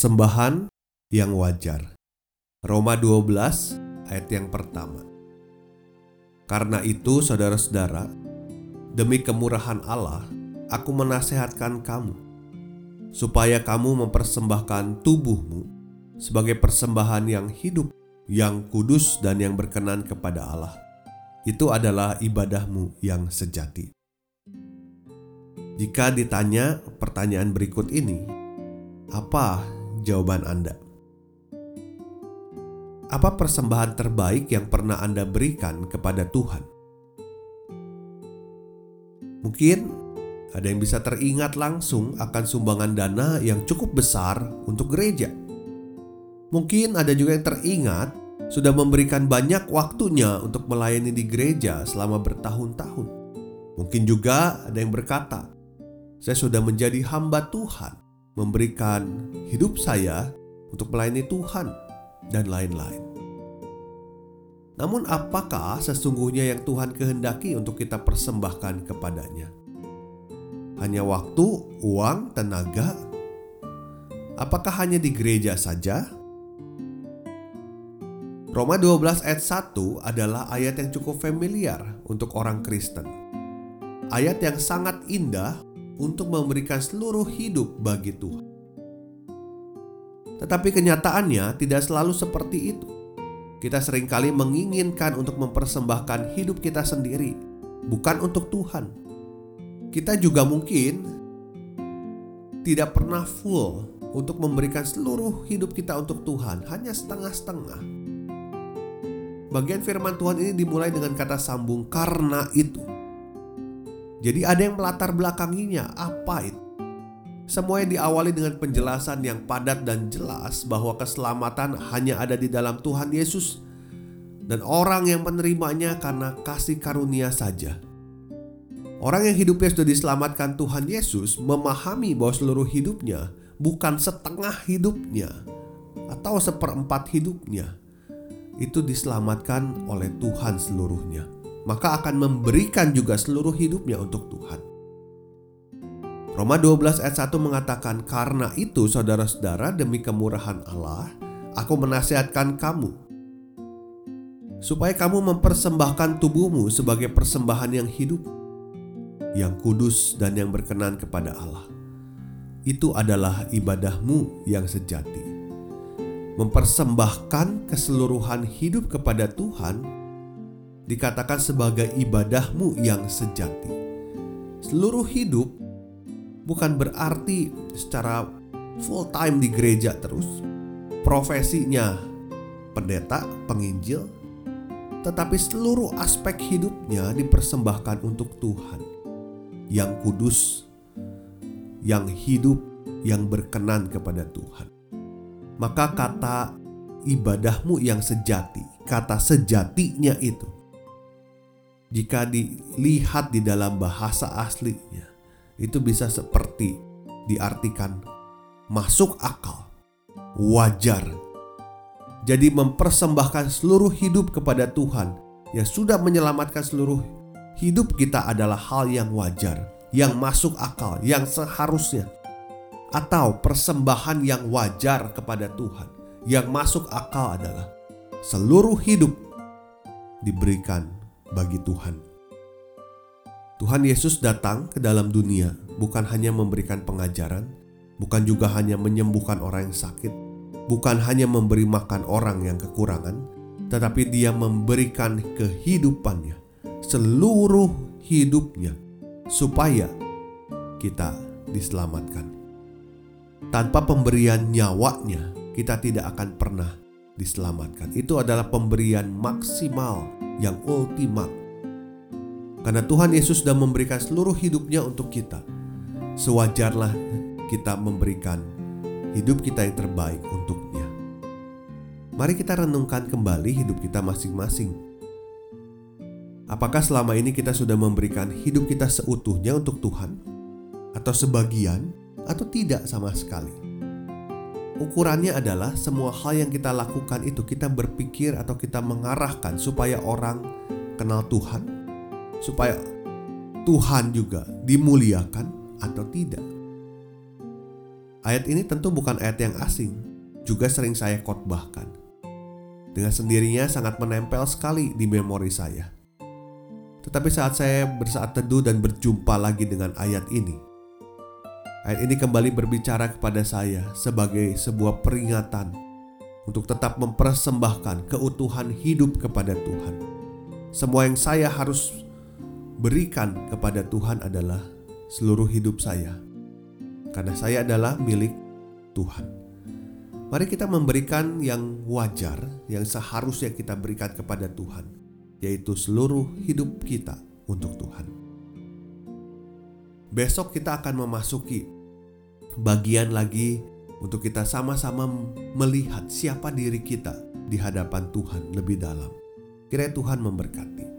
Persembahan yang wajar. Roma 12 ayat yang pertama. Karena itu saudara-saudara, demi kemurahan Allah, aku menasehatkan kamu supaya kamu mempersembahkan tubuhmu sebagai persembahan yang hidup, yang kudus dan yang berkenan kepada Allah. Itu adalah ibadahmu yang sejati. Jika ditanya pertanyaan berikut ini, apa jawaban Anda. Apa persembahan terbaik yang pernah Anda berikan kepada Tuhan? Mungkin ada yang bisa teringat langsung akan sumbangan dana yang cukup besar untuk gereja. Mungkin ada juga yang teringat sudah memberikan banyak waktunya untuk melayani di gereja selama bertahun-tahun. Mungkin juga ada yang berkata, "Saya sudah menjadi hamba Tuhan memberikan hidup saya untuk melayani Tuhan, dan lain-lain. Namun, apakah sesungguhnya yang Tuhan kehendaki untuk kita persembahkan kepadanya? Hanya waktu, uang, tenaga? Apakah hanya di gereja saja? Roma 12 ayat 1 adalah ayat yang cukup familiar untuk orang Kristen. Ayat yang sangat indah untuk memberikan seluruh hidup bagi Tuhan. Tetapi kenyataannya tidak selalu seperti itu. Kita sering kali menginginkan untuk mempersembahkan hidup kita sendiri, bukan untuk Tuhan. Kita juga mungkin tidak pernah full untuk memberikan seluruh hidup kita untuk Tuhan, hanya setengah-setengah. Bagian firman Tuhan ini dimulai dengan kata sambung "karena itu". Jadi ada yang melatar belakanginya, apa itu? Semua yang diawali dengan penjelasan yang padat dan jelas bahwa keselamatan hanya ada di dalam Tuhan Yesus dan orang yang menerimanya karena kasih karunia saja. Orang yang hidupnya sudah diselamatkan Tuhan Yesus memahami bahwa seluruh hidupnya bukan setengah hidupnya atau seperempat hidupnya. Itu diselamatkan oleh Tuhan seluruhnya maka akan memberikan juga seluruh hidupnya untuk Tuhan. Roma 12 ayat 1 mengatakan, "Karena itu saudara-saudara demi kemurahan Allah, aku menasihatkan kamu supaya kamu mempersembahkan tubuhmu sebagai persembahan yang hidup, yang kudus dan yang berkenan kepada Allah. Itu adalah ibadahmu yang sejati." Mempersembahkan keseluruhan hidup kepada Tuhan dikatakan sebagai ibadahmu yang sejati. Seluruh hidup bukan berarti secara full time di gereja terus. Profesinya pendeta, penginjil, tetapi seluruh aspek hidupnya dipersembahkan untuk Tuhan yang kudus, yang hidup, yang berkenan kepada Tuhan. Maka kata ibadahmu yang sejati, kata sejatinya itu jika dilihat di dalam bahasa aslinya, itu bisa seperti diartikan masuk akal, wajar. Jadi mempersembahkan seluruh hidup kepada Tuhan yang sudah menyelamatkan seluruh hidup kita adalah hal yang wajar, yang masuk akal, yang seharusnya. Atau persembahan yang wajar kepada Tuhan, yang masuk akal adalah seluruh hidup diberikan bagi Tuhan. Tuhan Yesus datang ke dalam dunia bukan hanya memberikan pengajaran, bukan juga hanya menyembuhkan orang yang sakit, bukan hanya memberi makan orang yang kekurangan, tetapi Dia memberikan kehidupannya, seluruh hidupnya, supaya kita diselamatkan. Tanpa pemberian nyawanya, kita tidak akan pernah diselamatkan. Itu adalah pemberian maksimal yang ultimat. Karena Tuhan Yesus sudah memberikan seluruh hidupnya untuk kita. Sewajarlah kita memberikan hidup kita yang terbaik untuknya. Mari kita renungkan kembali hidup kita masing-masing. Apakah selama ini kita sudah memberikan hidup kita seutuhnya untuk Tuhan? Atau sebagian? Atau tidak sama sekali? Ukurannya adalah semua hal yang kita lakukan itu kita berpikir atau kita mengarahkan supaya orang kenal Tuhan supaya Tuhan juga dimuliakan atau tidak. Ayat ini tentu bukan ayat yang asing, juga sering saya khotbahkan. Dengan sendirinya sangat menempel sekali di memori saya. Tetapi saat saya bersaat teduh dan berjumpa lagi dengan ayat ini, ayat ini kembali berbicara kepada saya sebagai sebuah peringatan untuk tetap mempersembahkan keutuhan hidup kepada Tuhan. Semua yang saya harus berikan kepada Tuhan adalah seluruh hidup saya, karena saya adalah milik Tuhan. Mari kita memberikan yang wajar, yang seharusnya kita berikan kepada Tuhan, yaitu seluruh hidup kita untuk Tuhan. Besok kita akan memasuki bagian lagi untuk kita sama-sama melihat siapa diri kita di hadapan Tuhan lebih dalam. Kiranya Tuhan memberkati.